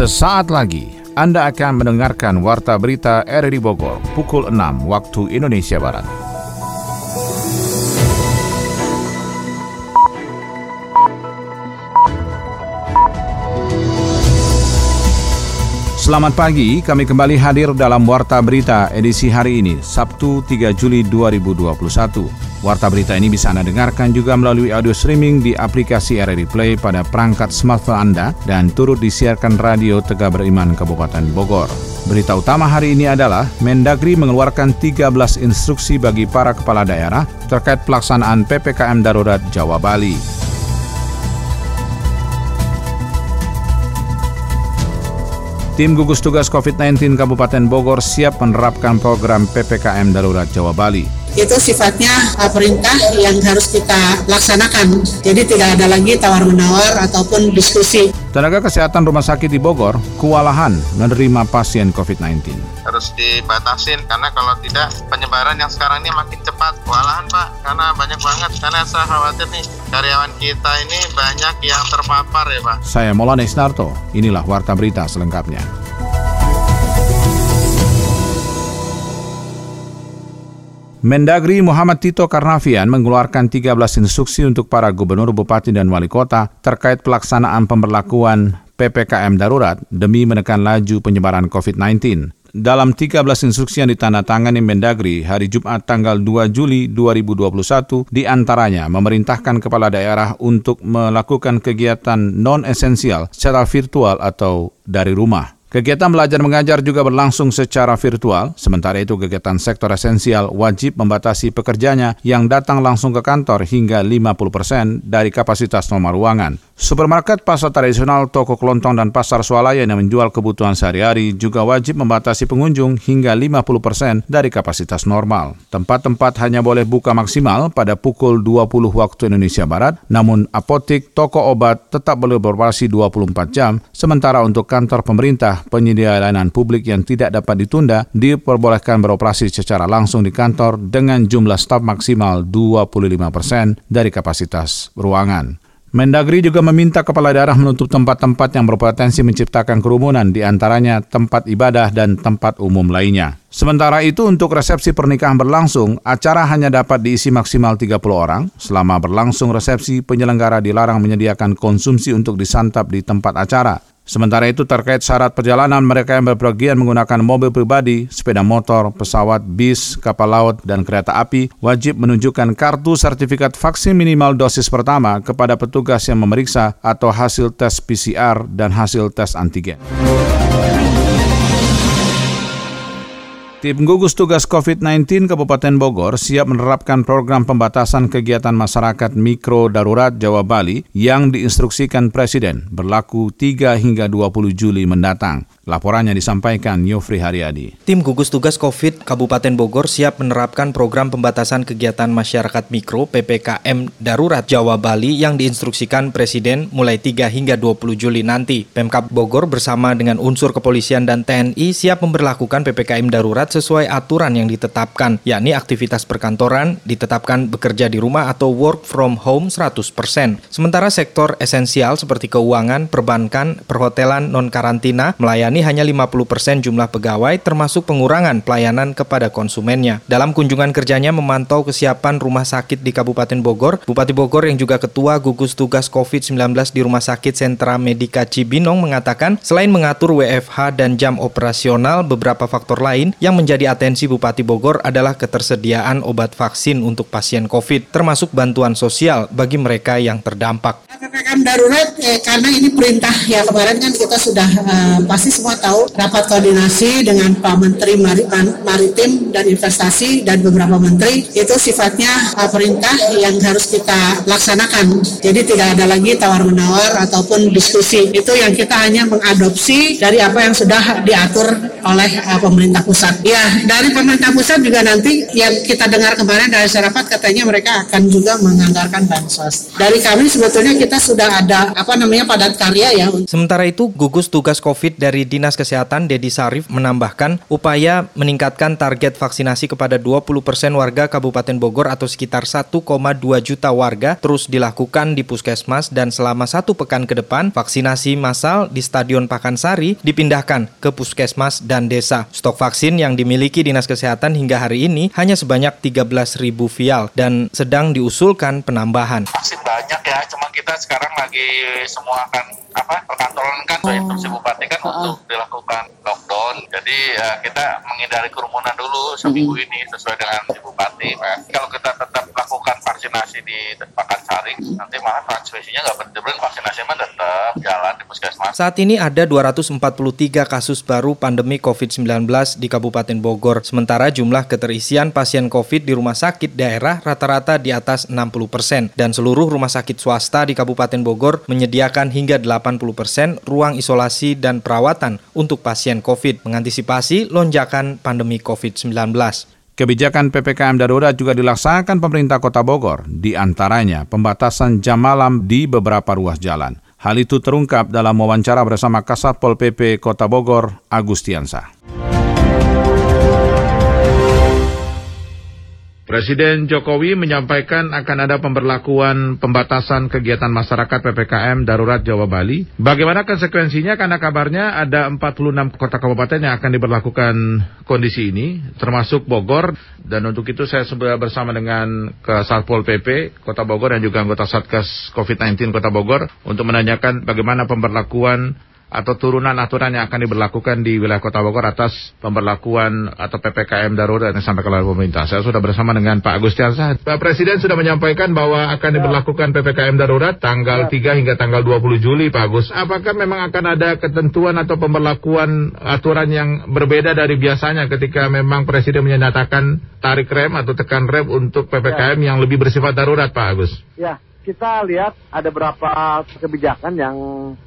Sesaat lagi Anda akan mendengarkan Warta Berita RRI Bogor pukul 6 waktu Indonesia Barat. Selamat pagi, kami kembali hadir dalam Warta Berita edisi hari ini, Sabtu 3 Juli 2021. Warta berita ini bisa Anda dengarkan juga melalui audio streaming di aplikasi RRI Play pada perangkat smartphone Anda dan turut disiarkan radio Tegak Beriman Kabupaten Bogor. Berita utama hari ini adalah Mendagri mengeluarkan 13 instruksi bagi para kepala daerah terkait pelaksanaan PPKM Darurat Jawa Bali. Tim gugus tugas COVID-19 Kabupaten Bogor siap menerapkan program PPKM Darurat Jawa Bali itu sifatnya uh, perintah yang harus kita laksanakan. Jadi tidak ada lagi tawar-menawar ataupun diskusi. Tenaga kesehatan rumah sakit di Bogor kewalahan menerima pasien COVID-19. Harus dibatasin karena kalau tidak penyebaran yang sekarang ini makin cepat. Kewalahan Pak, karena banyak banget. Karena saya khawatir nih karyawan kita ini banyak yang terpapar ya Pak. Saya Molan Isnarto, inilah Warta Berita selengkapnya. Mendagri Muhammad Tito Karnavian mengeluarkan 13 instruksi untuk para gubernur, bupati, dan wali kota terkait pelaksanaan pemberlakuan PPKM darurat demi menekan laju penyebaran COVID-19. Dalam 13 instruksi yang ditandatangani Mendagri hari Jumat tanggal 2 Juli 2021, di antaranya memerintahkan kepala daerah untuk melakukan kegiatan non-esensial secara virtual atau dari rumah. Kegiatan belajar mengajar juga berlangsung secara virtual, sementara itu kegiatan sektor esensial wajib membatasi pekerjanya yang datang langsung ke kantor hingga 50% persen dari kapasitas nomor ruangan. Supermarket, pasar tradisional, toko kelontong, dan pasar swalayan yang menjual kebutuhan sehari-hari juga wajib membatasi pengunjung hingga 50% persen dari kapasitas normal. Tempat-tempat hanya boleh buka maksimal pada pukul 20 waktu Indonesia Barat, namun apotik, toko obat tetap boleh beroperasi 24 jam, sementara untuk kantor pemerintah penyedia layanan publik yang tidak dapat ditunda diperbolehkan beroperasi secara langsung di kantor dengan jumlah staf maksimal 25 persen dari kapasitas ruangan. Mendagri juga meminta kepala daerah menutup tempat-tempat yang berpotensi menciptakan kerumunan, di antaranya tempat ibadah dan tempat umum lainnya. Sementara itu, untuk resepsi pernikahan berlangsung, acara hanya dapat diisi maksimal 30 orang. Selama berlangsung resepsi, penyelenggara dilarang menyediakan konsumsi untuk disantap di tempat acara. Sementara itu terkait syarat perjalanan mereka yang berpergian menggunakan mobil pribadi, sepeda motor, pesawat, bis, kapal laut, dan kereta api wajib menunjukkan kartu sertifikat vaksin minimal dosis pertama kepada petugas yang memeriksa atau hasil tes PCR dan hasil tes antigen. Tim gugus tugas COVID-19 Kabupaten Bogor siap menerapkan program pembatasan kegiatan masyarakat mikro darurat Jawa Bali yang diinstruksikan Presiden berlaku 3 hingga 20 Juli mendatang. Laporannya disampaikan Yofri Haryadi. Tim gugus tugas COVID Kabupaten Bogor siap menerapkan program pembatasan kegiatan masyarakat mikro PPKM darurat Jawa Bali yang diinstruksikan Presiden mulai 3 hingga 20 Juli nanti. Pemkap Bogor bersama dengan unsur kepolisian dan TNI siap memperlakukan PPKM darurat sesuai aturan yang ditetapkan, yakni aktivitas perkantoran ditetapkan bekerja di rumah atau work from home 100%. Sementara sektor esensial seperti keuangan, perbankan, perhotelan, non-karantina melayani hanya 50% jumlah pegawai termasuk pengurangan pelayanan kepada konsumennya. Dalam kunjungan kerjanya memantau kesiapan rumah sakit di Kabupaten Bogor, Bupati Bogor yang juga Ketua Gugus Tugas COVID-19 di Rumah Sakit Sentra Medika Cibinong mengatakan selain mengatur WFH dan jam operasional, beberapa faktor lain yang menjadi atensi Bupati Bogor adalah ketersediaan obat vaksin untuk pasien COVID, termasuk bantuan sosial bagi mereka yang terdampak. PPKM darurat eh, karena ini perintah ya kemarin kan kita sudah uh, pasti semua tahu rapat koordinasi dengan Pak Menteri Mar Maritim dan Investasi dan beberapa menteri itu sifatnya uh, perintah yang harus kita laksanakan. Jadi tidak ada lagi tawar menawar ataupun diskusi. Itu yang kita hanya mengadopsi dari apa yang sudah diatur oleh uh, pemerintah pusat. Ya dari pemerintah pusat juga nanti yang kita dengar kemarin dari rapat katanya mereka akan juga menganggarkan bansos. Dari kami sebetulnya kita sudah sudah ada apa namanya padat karya ya. Sementara itu, gugus tugas COVID dari Dinas Kesehatan Dedi Sarif menambahkan upaya meningkatkan target vaksinasi kepada 20 persen warga Kabupaten Bogor atau sekitar 1,2 juta warga terus dilakukan di puskesmas dan selama satu pekan ke depan vaksinasi massal di Stadion Pakansari dipindahkan ke puskesmas dan desa. Stok vaksin yang dimiliki Dinas Kesehatan hingga hari ini hanya sebanyak 13.000 vial dan sedang diusulkan penambahan. Vaksin banyak ya, cuma kita sekarang lagi semua akan apa perkantoran kan oh. instruksi bupati kan uh untuk dilakukan lockdown. Jadi ya, kita menghindari kerumunan dulu seminggu mm -hmm. ini sesuai dengan bupati. Nah, kalau kita tetap lakukan vaksinasi di Pakansari, nanti malah transmisinya nggak vaksinasi tetap jalan di puskesmas. Saat ini ada 243 kasus baru pandemi COVID-19 di Kabupaten Bogor. Sementara jumlah keterisian pasien COVID di rumah sakit daerah rata-rata di atas 60 persen dan seluruh rumah sakit swasta di Kabupaten Bogor menyediakan hingga 80 persen ruang isolasi dan perawatan untuk pasien COVID mengantisipasi lonjakan pandemi COVID-19. Kebijakan PPKM darurat juga dilaksanakan pemerintah kota Bogor, di antaranya pembatasan jam malam di beberapa ruas jalan. Hal itu terungkap dalam wawancara bersama Kasat Pol PP Kota Bogor, Agustiansa. Presiden Jokowi menyampaikan akan ada pemberlakuan pembatasan kegiatan masyarakat PPKM darurat Jawa Bali. Bagaimana konsekuensinya? Karena kabarnya ada 46 kota kabupaten yang akan diberlakukan kondisi ini, termasuk Bogor. Dan untuk itu saya sudah bersama dengan ke Satpol PP Kota Bogor dan juga anggota Satgas COVID-19 Kota Bogor untuk menanyakan bagaimana pemberlakuan atau turunan aturan yang akan diberlakukan di wilayah Kota Bogor atas pemberlakuan atau PPKM darurat yang sampai oleh pemerintah. Saya sudah bersama dengan Pak Agustiansa. Pak Presiden sudah menyampaikan bahwa akan diberlakukan PPKM darurat tanggal 3 ya. hingga tanggal 20 Juli, Pak Agus. Apakah memang akan ada ketentuan atau pemberlakuan aturan yang berbeda dari biasanya ketika memang Presiden menyatakan tarik rem atau tekan rem untuk PPKM ya. yang lebih bersifat darurat, Pak Agus? Ya, kita lihat ada beberapa kebijakan yang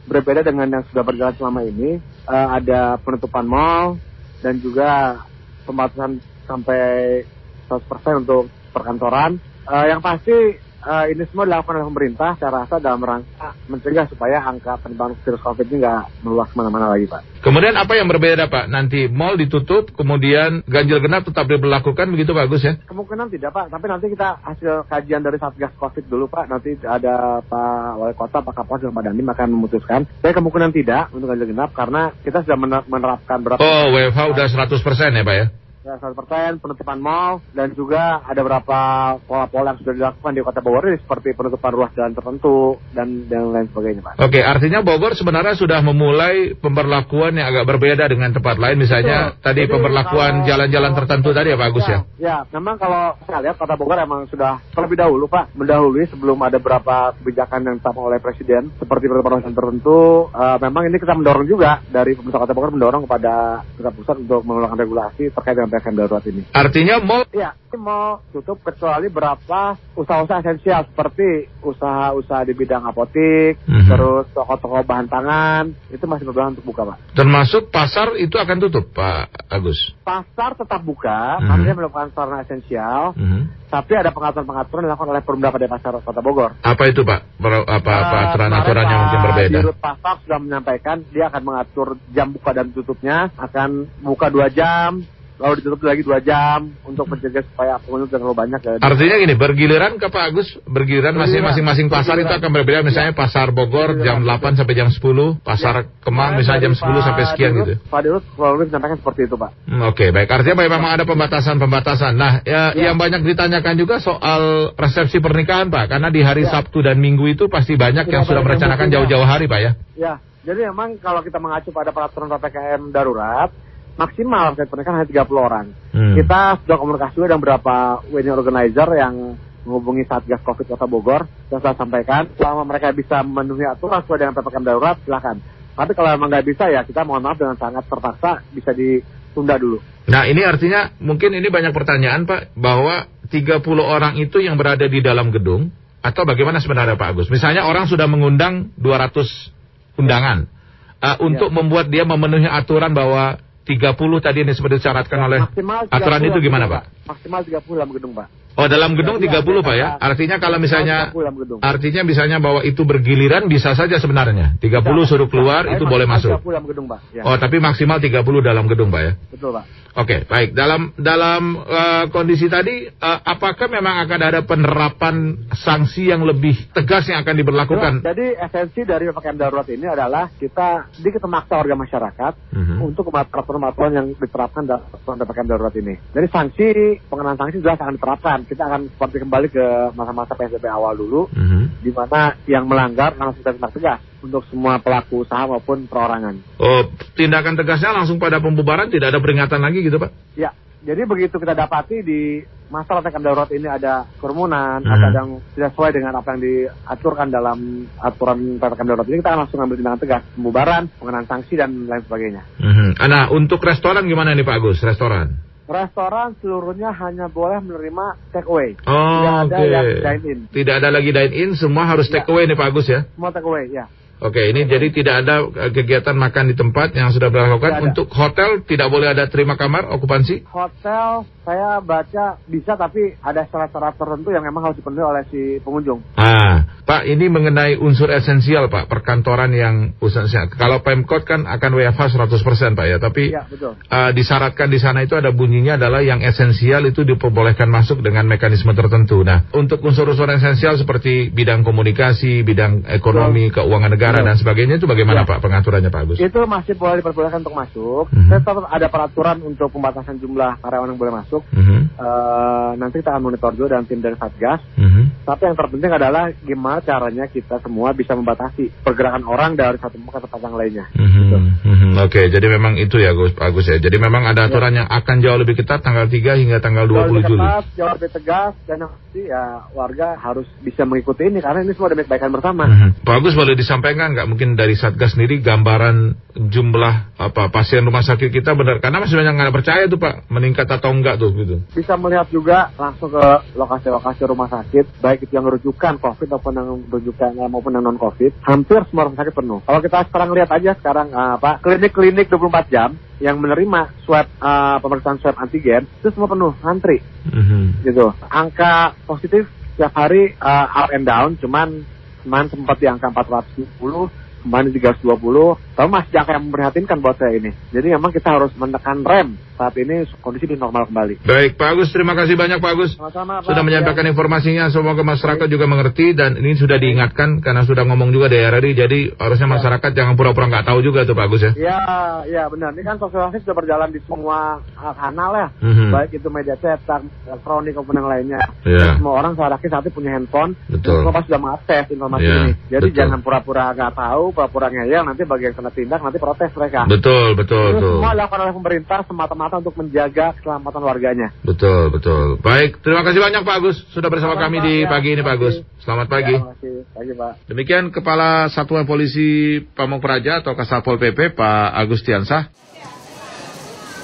berbeda dengan yang sudah berjalan selama ini. Uh, ada penutupan mall dan juga pembatasan sampai 100% untuk perkantoran. Uh, yang pasti uh, ini semua dilakukan oleh pemerintah saya rasa dalam rangka mencegah supaya angka penyebaran virus COVID ini nggak meluas ke mana-mana lagi Pak. Kemudian apa yang berbeda Pak? Nanti mall ditutup, kemudian ganjil genap tetap diberlakukan begitu bagus ya? Kemungkinan tidak Pak, tapi nanti kita hasil kajian dari Satgas COVID dulu Pak. Nanti ada Pak Wali Kota, Pak Kapolres, dan Pak Dandim akan memutuskan. Tapi kemungkinan tidak untuk ganjil genap karena kita sudah menerapkan berapa... Oh, WFH udah 100% ya Pak ya? Ya, 100% penutupan mall dan juga ada beberapa pola-pola yang sudah dilakukan di Kota Bogor ini seperti penutupan ruas jalan tertentu dan dan lain sebagainya, Pak. Oke, artinya Bogor sebenarnya sudah memulai pemberlakuan yang agak berbeda dengan tempat lain misalnya Betul. tadi Jadi, pemberlakuan jalan-jalan tertentu tadi ya Pak Agus ya? Ya, memang kalau saya lihat Kota Bogor emang sudah terlebih dahulu Pak, mendahului sebelum ada beberapa kebijakan yang ditetapkan oleh Presiden seperti penutupan ruas tertentu, uh, memang ini kita mendorong juga dari pemerintah Kota Bogor mendorong kepada pusat untuk mengeluarkan regulasi terkait dengan PPKM darurat ini. Artinya mau? Iya, mau tutup kecuali berapa usaha-usaha esensial seperti usaha-usaha di bidang apotik, mm-hmm. terus toko-toko bahan pangan, itu masih berjalan untuk buka, Pak. Termasuk pasar itu akan tutup, Pak Agus? Pasar tetap buka, mm-hmm. artinya melakukan sarana esensial, mm-hmm. tapi ada pengaturan-pengaturan yang dilakukan oleh Perumda pada Pasar Kota Bogor. Apa itu, Pak? Apa, apa uh, aturan-aturan yang mungkin berbeda? Dirut Pasar sudah menyampaikan dia akan mengatur jam buka dan tutupnya, akan buka dua jam, lalu ditutup lagi dua jam untuk mencegah supaya pengunjung tidak terlalu banyak. Ya. Artinya gini, bergiliran ke Pak Agus, bergiliran masing-masing pasar itu akan berbeda. Misalnya pasar Bogor jam 8 sampai jam 10, pasar ya. Kemang misalnya jam 10 Pak sampai sekian Dirut, gitu. Pak Dirut selalu menyampaikan seperti itu Pak. Hmm, Oke, okay, baik. Artinya memang ada pembatasan-pembatasan. Nah, ya, ya, yang banyak ditanyakan juga soal resepsi pernikahan Pak, karena di hari ya. Sabtu dan Minggu itu pasti banyak ya, yang sudah merencanakan jauh-jauh hari Pak ya. Ya, jadi memang kalau kita mengacu pada peraturan PPKM darurat, maksimal saya pernikahan hanya 30 orang. Hmm. Kita sudah komunikasi dengan beberapa wedding organizer yang menghubungi Satgas Covid Kota Bogor yang saya sampaikan selama mereka bisa memenuhi aturan sesuai dengan ppkm darurat silakan. Tapi kalau memang nggak bisa ya kita mohon maaf dengan sangat terpaksa bisa ditunda dulu. Nah ini artinya mungkin ini banyak pertanyaan Pak bahwa 30 orang itu yang berada di dalam gedung atau bagaimana sebenarnya Pak Agus? Misalnya orang sudah mengundang 200 undangan uh, untuk ya. membuat dia memenuhi aturan bahwa 30 tadi yang seperti disyaratkan ya, oleh aturan itu gimana Pak? Maksimal 30 dalam gedung Pak. Oh, dalam gedung 30 Pak ya? Artinya kalau misalnya 30 dalam gedung. artinya misalnya bahwa itu bergiliran bisa saja sebenarnya. 30 suruh keluar itu boleh masuk. 30 dalam gedung, Pak. Ya, Oh, tapi maksimal 30 dalam gedung Pak ya? betul, Pak. Oke, baik. Dalam dalam eh, kondisi tadi, eh, apakah memang akan ada penerapan sanksi yang lebih tegas yang akan diberlakukan? Jadi esensi dari PPKM darurat ini adalah kita sedikit memaksa warga masyarakat Mhm. untuk peraturan-peraturan yang diterapkan dalam PPKM darurat ini. Jadi sanksi, pengenaan sanksi jelas akan diterapkan. Kita akan seperti kembali ke masa-masa PSBB awal dulu, Mhm. di mana yang melanggar langsung kita tindak tegas untuk semua pelaku usaha maupun perorangan. Oh, tindakan tegasnya langsung pada pembubaran, tidak ada peringatan lagi gitu Pak? Ya, jadi begitu kita dapati di masa PPKM darurat ini ada kerumunan, Mhm. atau yang tidak sesuai dengan apa yang diaturkan dalam aturan PPKM darurat ini, kita akan langsung ambil tindakan tegas, pembubaran, pengenaan sanksi dan lain sebagainya. Mhm. Nah, untuk restoran gimana nih Pak Agus? Restoran? Restoran seluruhnya hanya boleh menerima take away. Oh, Tidak ada yang dine in. Tidak ada lagi dine in, semua harus Ya. take away nih Pak Agus ya? Semua take away, ya. Oke, ini jadi tidak ada eh, kegiatan makan di tempat yang sudah ada. Untuk hotel tidak boleh ada terima kamar okupansi? Hotel saya baca bisa tapi ada syarat-syarat tertentu yang memang harus dipenuhi oleh si pengunjung. Ah, Pak, ini mengenai unsur esensial, Pak, perkantoran yang esensial. Kalau Pemkot kan akan WFH 100%, Pak ya, tapi betul. eh, disyaratkan di sana itu ada bunyinya adalah yang esensial itu diperbolehkan masuk dengan mekanisme tertentu. Nah, untuk unsur-unsur esensial seperti bidang komunikasi, bidang ekonomi, keuangan negara Betul. dan sebagainya itu bagaimana, Ya. Pak, pengaturannya, Pak Agus? Itu masih boleh diperbolehkan untuk masuk. Mhm. Tetap ada peraturan untuk pembatasan jumlah karyawan yang boleh masuk. Mhm, Eh, nanti kita akan monitor juga dengan tim dari Satgas. mhm. Tapi yang terpenting adalah gimana caranya kita semua bisa membatasi pergerakan orang dari satu tempat ke tempat yang lainnya. Mhm, Gitu. mhm. Oke, jadi memang itu ya Gus, Agus ya. Jadi memang ada aturan yang akan jauh lebih ketat tanggal 3 hingga tanggal Jauh 20 lebih Juli. ketat, jauh lebih tegas, dan yang pasti ya warga harus bisa mengikuti ini karena ini semua demi kebaikan bersama. Mhm. Pak Agus boleh disampaikan nggak mungkin dari Satgas sendiri gambaran jumlah apa pasien rumah sakit kita benar karena masih banyak nggak percaya tuh Pak meningkat atau enggak tuh gitu. Bisa melihat juga langsung ke lokasi-lokasi rumah sakit, baik itu yang rujukan COVID maupun yang rujukan eh, maupun yang non COVID, hampir semua rumah sakit penuh. Kalau kita sekarang lihat aja sekarang eh, apa klinik-klinik 24 jam yang menerima swab eh, pemeriksaan swab antigen itu semua penuh, antri Mhm. gitu. Angka positif setiap hari eh, up and down, cuman kemarin sempat di angka 410, kemarin di 320, tapi masih angka yang memprihatinkan buat saya ini. Jadi memang kita harus menekan rem saat ini kondisi di normal kembali. Baik Pak Agus, terima kasih banyak Pak Agus. Sama-sama, Pak. Sudah menyampaikan informasinya, semoga masyarakat juga mengerti dan ini sudah diingatkan karena sudah ngomong juga di RRI, jadi harusnya masyarakat jangan pura-pura nggak tahu juga tuh Pak Agus ya. Ya, ya benar. Ini kan sosialisasi sudah berjalan di semua kanal ya, Mhm. baik itu media cetak, elektronik maupun yang lainnya. Iya. Dan Semua orang ini saat ini punya handphone, Betul. semua pasti sudah mengakses informasi Iya, ini. Jadi betul. jangan pura-pura nggak tahu, pura-pura ngeyel, nanti bagi yang kena tindak nanti protes mereka. Betul, betul, betul. semua dilakukan oleh pemerintah semata-mata untuk menjaga keselamatan warganya. Betul, betul. Baik, terima kasih banyak Pak Agus sudah bersama Sama-sama, kami di ya. pagi ini Pak Agus. Selamat pagi. Ya, terima kasih. Pagi, Pak. Demikian Kepala Satuan Polisi Pamung Praja atau Kasatpol PP Pak Agustiansah.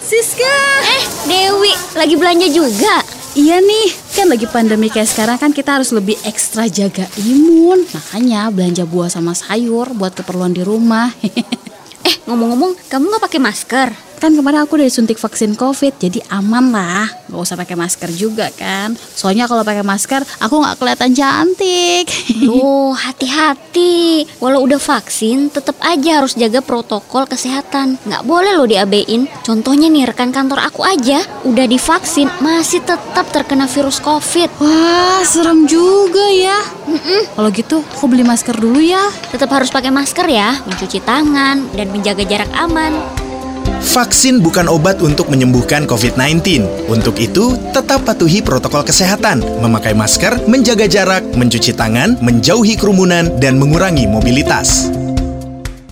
Siska! Eh, Dewi, lagi belanja juga? Iya nih, kan lagi pandemi kayak sekarang kan kita harus lebih ekstra jaga imun. Makanya belanja buah sama sayur buat keperluan di rumah. Eh, ngomong-ngomong, kamu nggak pakai masker? Kan kemarin aku udah disuntik vaksin covid, jadi aman lah. Gak usah pakai masker juga kan. Soalnya kalau pakai masker, aku nggak kelihatan cantik. Tuh, hati-hati. Walau udah vaksin, tetap aja harus jaga protokol kesehatan. Nggak boleh loh diabein. Contohnya nih, rekan kantor aku aja udah divaksin, masih tetap terkena virus COVID. Wah, serem juga ya. Kalau gitu, aku beli masker dulu ya. Tetap harus pakai masker ya, mencuci tangan, dan menjaga jarak aman. Vaksin bukan obat untuk menyembuhkan COVID-19. Untuk itu, tetap patuhi protokol kesehatan, memakai masker, menjaga jarak, mencuci tangan, menjauhi kerumunan, dan mengurangi mobilitas.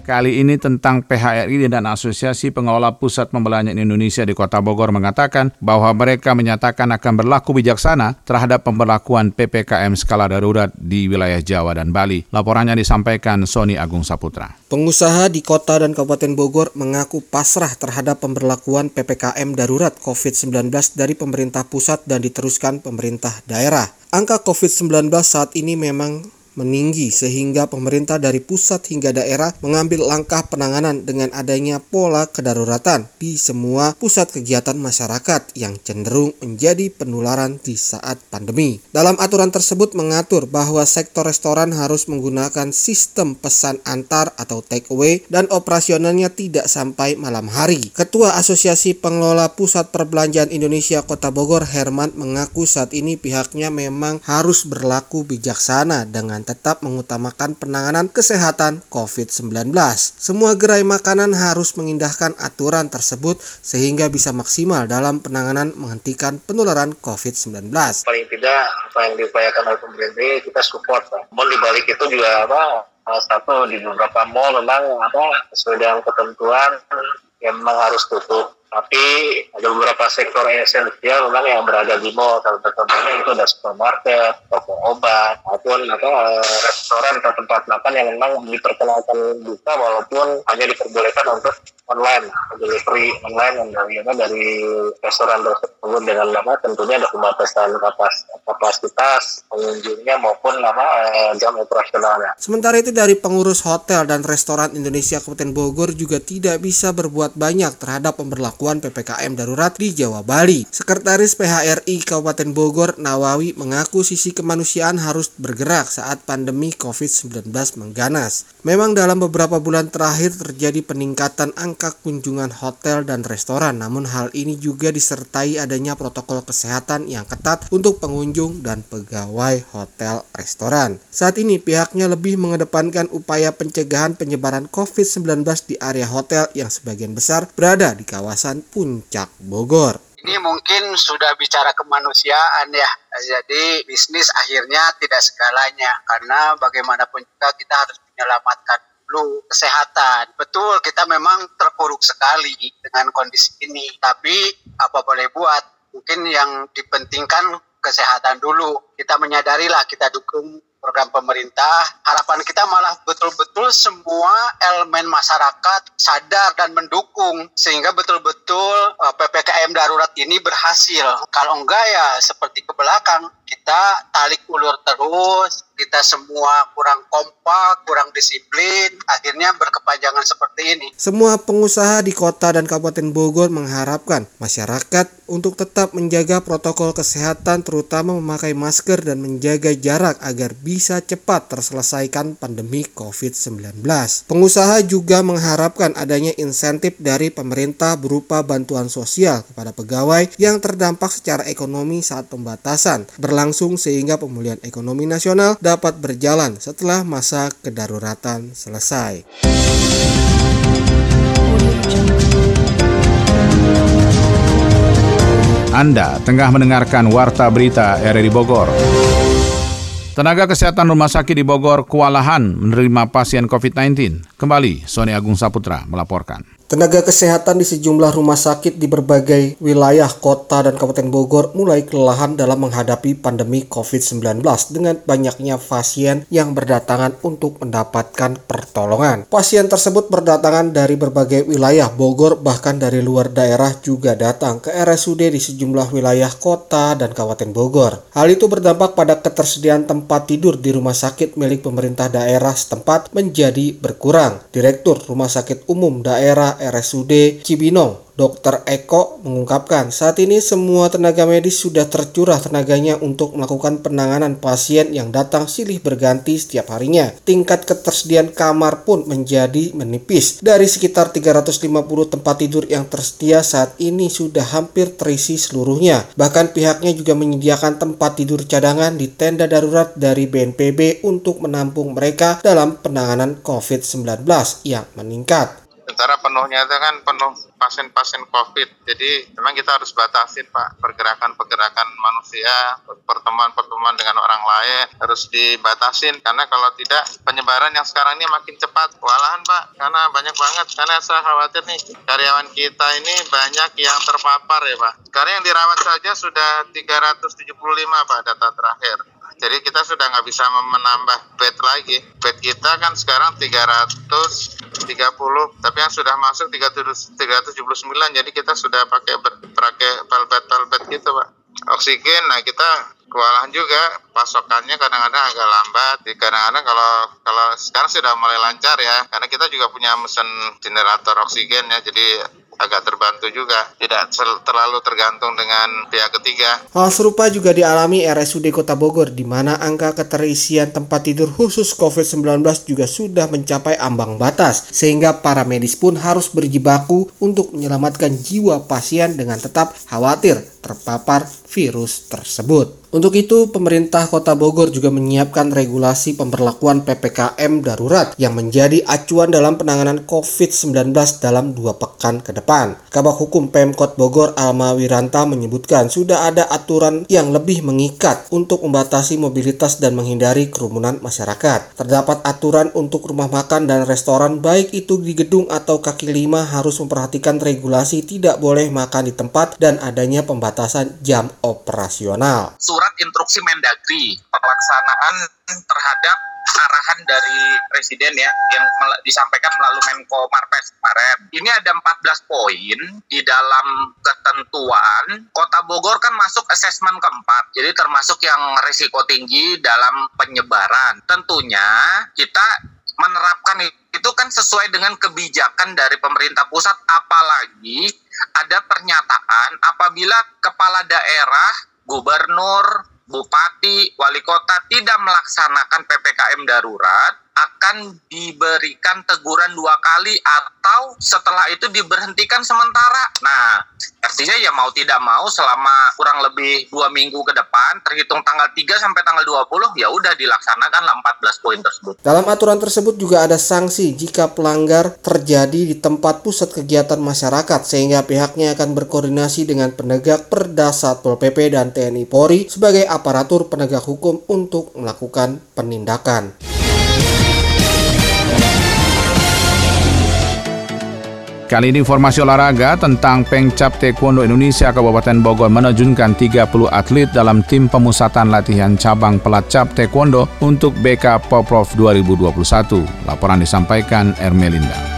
Kali ini tentang PHRI dan Asosiasi Pengelola Pusat Pembelanjaan Indonesia di Kota Bogor mengatakan bahwa mereka menyatakan akan berlaku bijaksana terhadap pemberlakuan PPKM skala darurat di wilayah Jawa dan Bali. Laporannya disampaikan Sony Agung Saputra. Pengusaha di kota dan Kabupaten Bogor mengaku pasrah terhadap pemberlakuan PPKM darurat COVID-19 dari pemerintah pusat dan diteruskan pemerintah daerah. Angka COVID-19 saat ini memang meninggi sehingga pemerintah dari pusat hingga daerah mengambil langkah penanganan dengan adanya pola kedaruratan di semua pusat kegiatan masyarakat yang cenderung menjadi penularan di saat pandemi. Dalam aturan tersebut mengatur bahwa sektor restoran harus menggunakan sistem pesan antar atau take away dan operasionalnya tidak sampai malam hari. Ketua Asosiasi Pengelola Pusat Perbelanjaan Indonesia Kota Bogor Herman mengaku saat ini pihaknya memang harus berlaku bijaksana dengan tetap mengutamakan penanganan kesehatan COVID-19. Semua gerai makanan harus mengindahkan aturan tersebut sehingga bisa maksimal dalam penanganan menghentikan penularan COVID-19. Paling tidak apa yang diupayakan oleh pemerintah kita support. Namun di balik itu juga apa satu di beberapa mall memang apa sesuai dengan ketentuan yang memang harus tutup tapi ada beberapa sektor esensial memang yang berada di mall salah contohnya itu ada supermarket, toko obat, maupun atau eh, restoran atau tempat makan yang memang diperkenalkan buka walaupun hanya diperbolehkan untuk online delivery online dari apa dari restoran tersebut dengan nama tentunya ada pembatasan kapas, kapasitas pengunjungnya maupun nama eh, jam operasionalnya. Sementara itu dari pengurus hotel dan restoran Indonesia Kabupaten Bogor juga tidak bisa berbuat banyak terhadap pemberlakuan PPKM darurat di Jawa Bali. Sekretaris PHRI Kabupaten Bogor Nawawi mengaku sisi kemanusiaan harus bergerak saat pandemi COVID-19 mengganas. Memang dalam beberapa bulan terakhir terjadi peningkatan angka kunjungan hotel dan restoran, namun hal ini juga disertai adanya protokol kesehatan yang ketat untuk pengunjung dan pegawai hotel restoran. Saat ini pihaknya lebih mengedepankan upaya pencegahan penyebaran COVID-19 di area hotel yang sebagian besar berada di kawasan Puncak Bogor ini mungkin sudah bicara kemanusiaan ya. Jadi bisnis akhirnya tidak segalanya karena bagaimanapun juga kita harus menyelamatkan dulu kesehatan. Betul, kita memang terpuruk sekali dengan kondisi ini. Tapi apa boleh buat, mungkin yang dipentingkan kesehatan dulu. Kita menyadarilah kita dukung program pemerintah. Harapan kita malah betul-betul semua elemen masyarakat sadar dan mendukung sehingga betul-betul uh, PPKM darurat ini berhasil. Kalau enggak ya seperti ke belakang kita talik ulur terus, kita semua kurang kompak, kurang disiplin, akhirnya berkepanjangan seperti ini. Semua pengusaha di kota dan Kabupaten Bogor mengharapkan masyarakat untuk tetap menjaga protokol kesehatan terutama memakai masker dan menjaga jarak agar bisa cepat terselesaikan pandemi COVID-19. Pengusaha juga mengharapkan adanya insentif dari pemerintah berupa bantuan sosial kepada pegawai yang terdampak secara ekonomi saat pembatasan berlangsung sehingga pemulihan ekonomi nasional dapat berjalan setelah masa kedaruratan selesai. Anda tengah mendengarkan Warta Berita RRI Bogor. Tenaga kesehatan rumah sakit di Bogor kewalahan menerima pasien COVID-19. Kembali, Sony Agung Saputra melaporkan. Tenaga kesehatan di sejumlah rumah sakit di berbagai wilayah kota dan kabupaten Bogor mulai kelelahan dalam menghadapi pandemi COVID-19 dengan banyaknya pasien yang berdatangan untuk mendapatkan pertolongan. Pasien tersebut berdatangan dari berbagai wilayah Bogor bahkan dari luar daerah juga datang ke RSUD di sejumlah wilayah kota dan kabupaten Bogor. Hal itu berdampak pada ketersediaan tempat tidur di rumah sakit milik pemerintah daerah setempat menjadi berkurang. Direktur Rumah Sakit Umum Daerah RSUD Cibinong Dr. Eko mengungkapkan, saat ini semua tenaga medis sudah tercurah tenaganya untuk melakukan penanganan pasien yang datang silih berganti setiap harinya. Tingkat ketersediaan kamar pun menjadi menipis. Dari sekitar 350 tempat tidur yang tersedia saat ini sudah hampir terisi seluruhnya. Bahkan pihaknya juga menyediakan tempat tidur cadangan di tenda darurat dari BNPB untuk menampung mereka dalam penanganan COVID-19 yang meningkat sementara penuhnya itu kan penuh pasien-pasien COVID. Jadi memang kita harus batasin Pak pergerakan-pergerakan manusia, pertemuan-pertemuan dengan orang lain harus dibatasin karena kalau tidak penyebaran yang sekarang ini makin cepat. Walahan Pak, karena banyak banget. Karena saya khawatir nih karyawan kita ini banyak yang terpapar ya Pak. Sekarang yang dirawat saja sudah 375 Pak data terakhir. Jadi kita sudah nggak bisa menambah bed lagi. Bed kita kan sekarang 330, tapi yang sudah masuk 379. Jadi kita sudah pakai pakai pelbet gitu, Pak. Oksigen, nah kita kewalahan juga pasokannya kadang-kadang agak lambat. Kadang-kadang kalau kalau sekarang sudah mulai lancar ya, karena kita juga punya mesin generator oksigen ya, jadi agak terbantu juga, tidak terlalu tergantung dengan pihak ketiga. Hal serupa juga dialami RSUD Kota Bogor, di mana angka keterisian tempat tidur khusus COVID-19 juga sudah mencapai ambang batas, sehingga para medis pun harus berjibaku untuk menyelamatkan jiwa pasien dengan tetap khawatir terpapar virus tersebut. Untuk itu, pemerintah Kota Bogor juga menyiapkan regulasi pemberlakuan PPKM darurat yang menjadi acuan dalam penanganan COVID-19 dalam dua pekan ke depan. Kabak Hukum Pemkot Bogor Alma Wiranta menyebutkan sudah ada aturan yang lebih mengikat untuk membatasi mobilitas dan menghindari kerumunan masyarakat. Terdapat aturan untuk rumah makan dan restoran baik itu di gedung atau kaki lima harus memperhatikan regulasi tidak boleh makan di tempat dan adanya pembatasan jam operasional surat instruksi Mendagri pelaksanaan terhadap arahan dari presiden ya yang disampaikan melalui Menko Marves kemarin. Ini ada 14 poin di dalam ketentuan. Kota Bogor kan masuk asesmen keempat. Jadi termasuk yang risiko tinggi dalam penyebaran. Tentunya kita menerapkan itu kan sesuai dengan kebijakan dari pemerintah pusat apalagi ada pernyataan apabila kepala daerah gubernur, bupati, wali kota tidak melaksanakan PPKM darurat akan diberikan teguran dua kali atau setelah itu diberhentikan sementara. Nah, artinya ya mau tidak mau selama kurang lebih dua minggu ke depan terhitung tanggal 3 sampai tanggal 20 ya udah dilaksanakan 14 poin tersebut. Dalam aturan tersebut juga ada sanksi jika pelanggar terjadi di tempat pusat kegiatan masyarakat sehingga pihaknya akan berkoordinasi dengan penegak Perda Satpol PP dan TNI Polri sebagai aparatur penegak hukum untuk melakukan penindakan. Kali ini informasi olahraga tentang Pengcap Taekwondo Indonesia Kabupaten Bogor menerjunkan 30 atlet dalam tim pemusatan latihan cabang pelacap Taekwondo untuk BK Poprov 2021. Laporan disampaikan Ermelinda.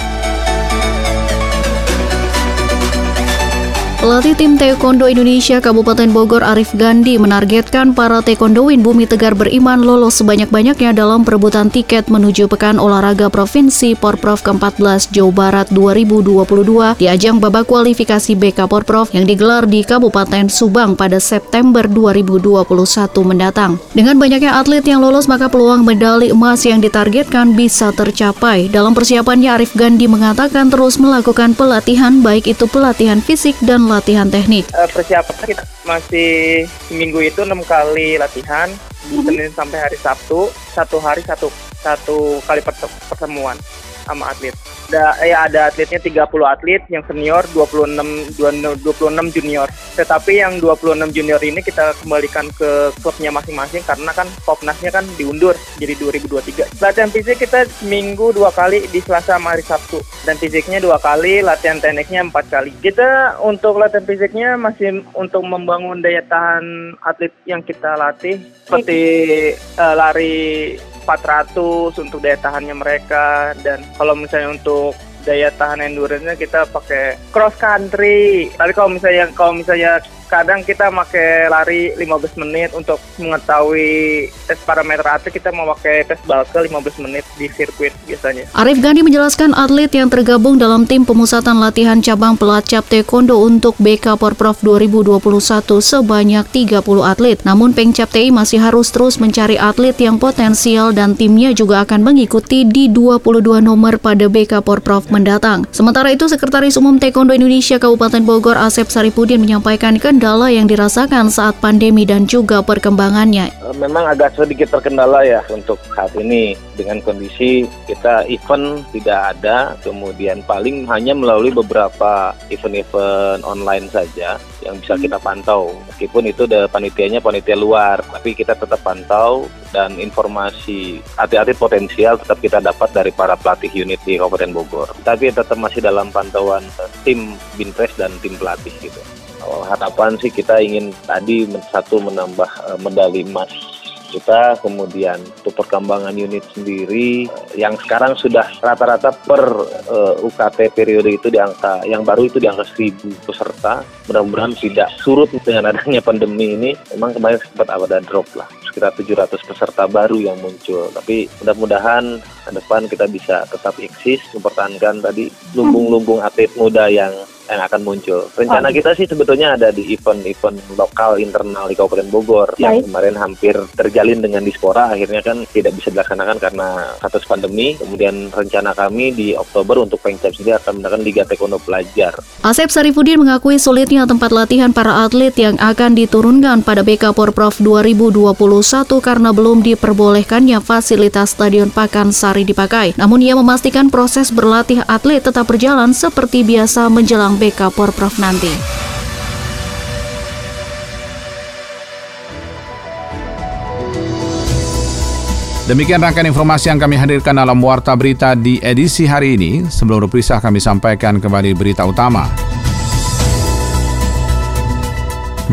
Pelatih tim Taekwondo Indonesia Kabupaten Bogor Arif Gandhi menargetkan para taekwondoin Bumi Tegar beriman lolos sebanyak-banyaknya dalam perebutan tiket menuju Pekan Olahraga Provinsi Porprov ke-14 Jawa Barat 2022 di ajang babak kualifikasi BK Porprov yang digelar di Kabupaten Subang pada September 2021 mendatang. Dengan banyaknya atlet yang lolos maka peluang medali emas yang ditargetkan bisa tercapai. Dalam persiapannya Arif Gandhi mengatakan terus melakukan pelatihan baik itu pelatihan fisik dan latihan teknik? Uh, persiapan kita masih minggu itu enam kali latihan, mm-hmm. Senin sampai hari Sabtu, satu hari satu satu kali pertemuan sama atlet. Ada ya ada atletnya 30 atlet yang senior 26 26 junior. Tetapi yang 26 junior ini kita kembalikan ke klubnya masing-masing karena kan popnasnya kan diundur jadi 2023 latihan fisik kita seminggu dua kali di Selasa sama hari Sabtu. Dan fisiknya dua kali latihan tekniknya empat kali. Kita untuk latihan fisiknya masih untuk membangun daya tahan atlet yang kita latih seperti uh, lari 400 untuk daya tahannya mereka dan kalau misalnya untuk daya tahan endurance-nya kita pakai cross country. Tapi kalau misalnya kalau misalnya kadang kita pakai lari 15 menit untuk mengetahui tes parameter atlet kita mau pakai tes balke 15 menit di sirkuit biasanya. Arif Gandhi menjelaskan atlet yang tergabung dalam tim pemusatan latihan cabang pelacap taekwondo untuk BK Porprov 2021 sebanyak 30 atlet. Namun Pengcap TI masih harus terus mencari atlet yang potensial dan timnya juga akan mengikuti di 22 nomor pada BK Porprov mendatang. Sementara itu Sekretaris Umum Taekwondo Indonesia Kabupaten Bogor Asep Saripudin menyampaikan ke kendala yang dirasakan saat pandemi dan juga perkembangannya? Eh, memang agak sedikit terkendala ya untuk saat ini dengan kondisi kita event tidak ada, kemudian paling hanya melalui beberapa event-event online saja yang bisa kita pantau. Meskipun itu udah panitianya panitia luar, tapi kita tetap pantau dan informasi atlet-atlet potensial tetap kita dapat dari para pelatih unit di Kabupaten Bogor. Tapi tetap masih dalam pantauan tim Binpres dan tim pelatih gitu harapan sih kita ingin tadi satu menambah uh, medali emas kita, kemudian untuk perkembangan unit sendiri yang sekarang sudah rata-rata per uh, eh, UKT periode itu di angka yang baru itu di angka 1000 peserta. Mudah-mudahan tidak surut dengan adanya pandemi ini. Memang kemarin sempat ada drop lah sekitar 700 peserta baru yang muncul. Tapi mudah-mudahan ke depan kita bisa tetap eksis mempertahankan tadi lumbung-lumbung atlet muda yang yang akan muncul. Rencana oh. kita sih sebetulnya ada di event-event lokal internal di Kabupaten Bogor Baik. yang kemarin hampir terjalin dengan dispora akhirnya kan tidak bisa dilaksanakan karena status pandemi. Kemudian rencana kami di Oktober untuk Pengcap sendiri akan mengadakan Liga Taekwondo Pelajar. Asep Sarifudin mengakui sulitnya tempat latihan para atlet yang akan diturunkan pada BK Porprov 2021 karena belum diperbolehkannya fasilitas Stadion Pakansari dipakai. Namun ia memastikan proses berlatih atlet tetap berjalan seperti biasa menjelang BK Porprov nanti. Demikian rangkaian informasi yang kami hadirkan dalam Warta Berita di edisi hari ini. Sebelum berpisah kami sampaikan kembali berita utama.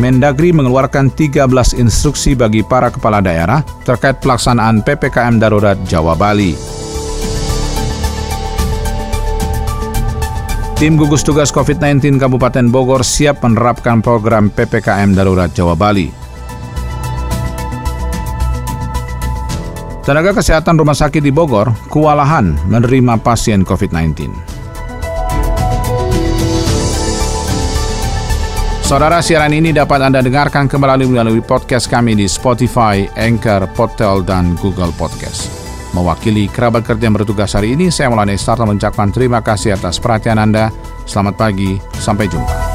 Mendagri mengeluarkan 13 instruksi bagi para kepala daerah terkait pelaksanaan PPKM Darurat Jawa Bali. Tim gugus tugas COVID-19 Kabupaten Bogor siap menerapkan program PPKM Darurat Jawa Bali. Tenaga kesehatan rumah sakit di Bogor kewalahan menerima pasien COVID-19. Saudara siaran ini dapat Anda dengarkan kembali melalui podcast kami di Spotify, Anchor, Podtail, dan Google Podcast. Mewakili kerabat kerja yang bertugas hari ini, saya Maulana Istarta mengucapkan terima kasih atas perhatian Anda. Selamat pagi, sampai jumpa.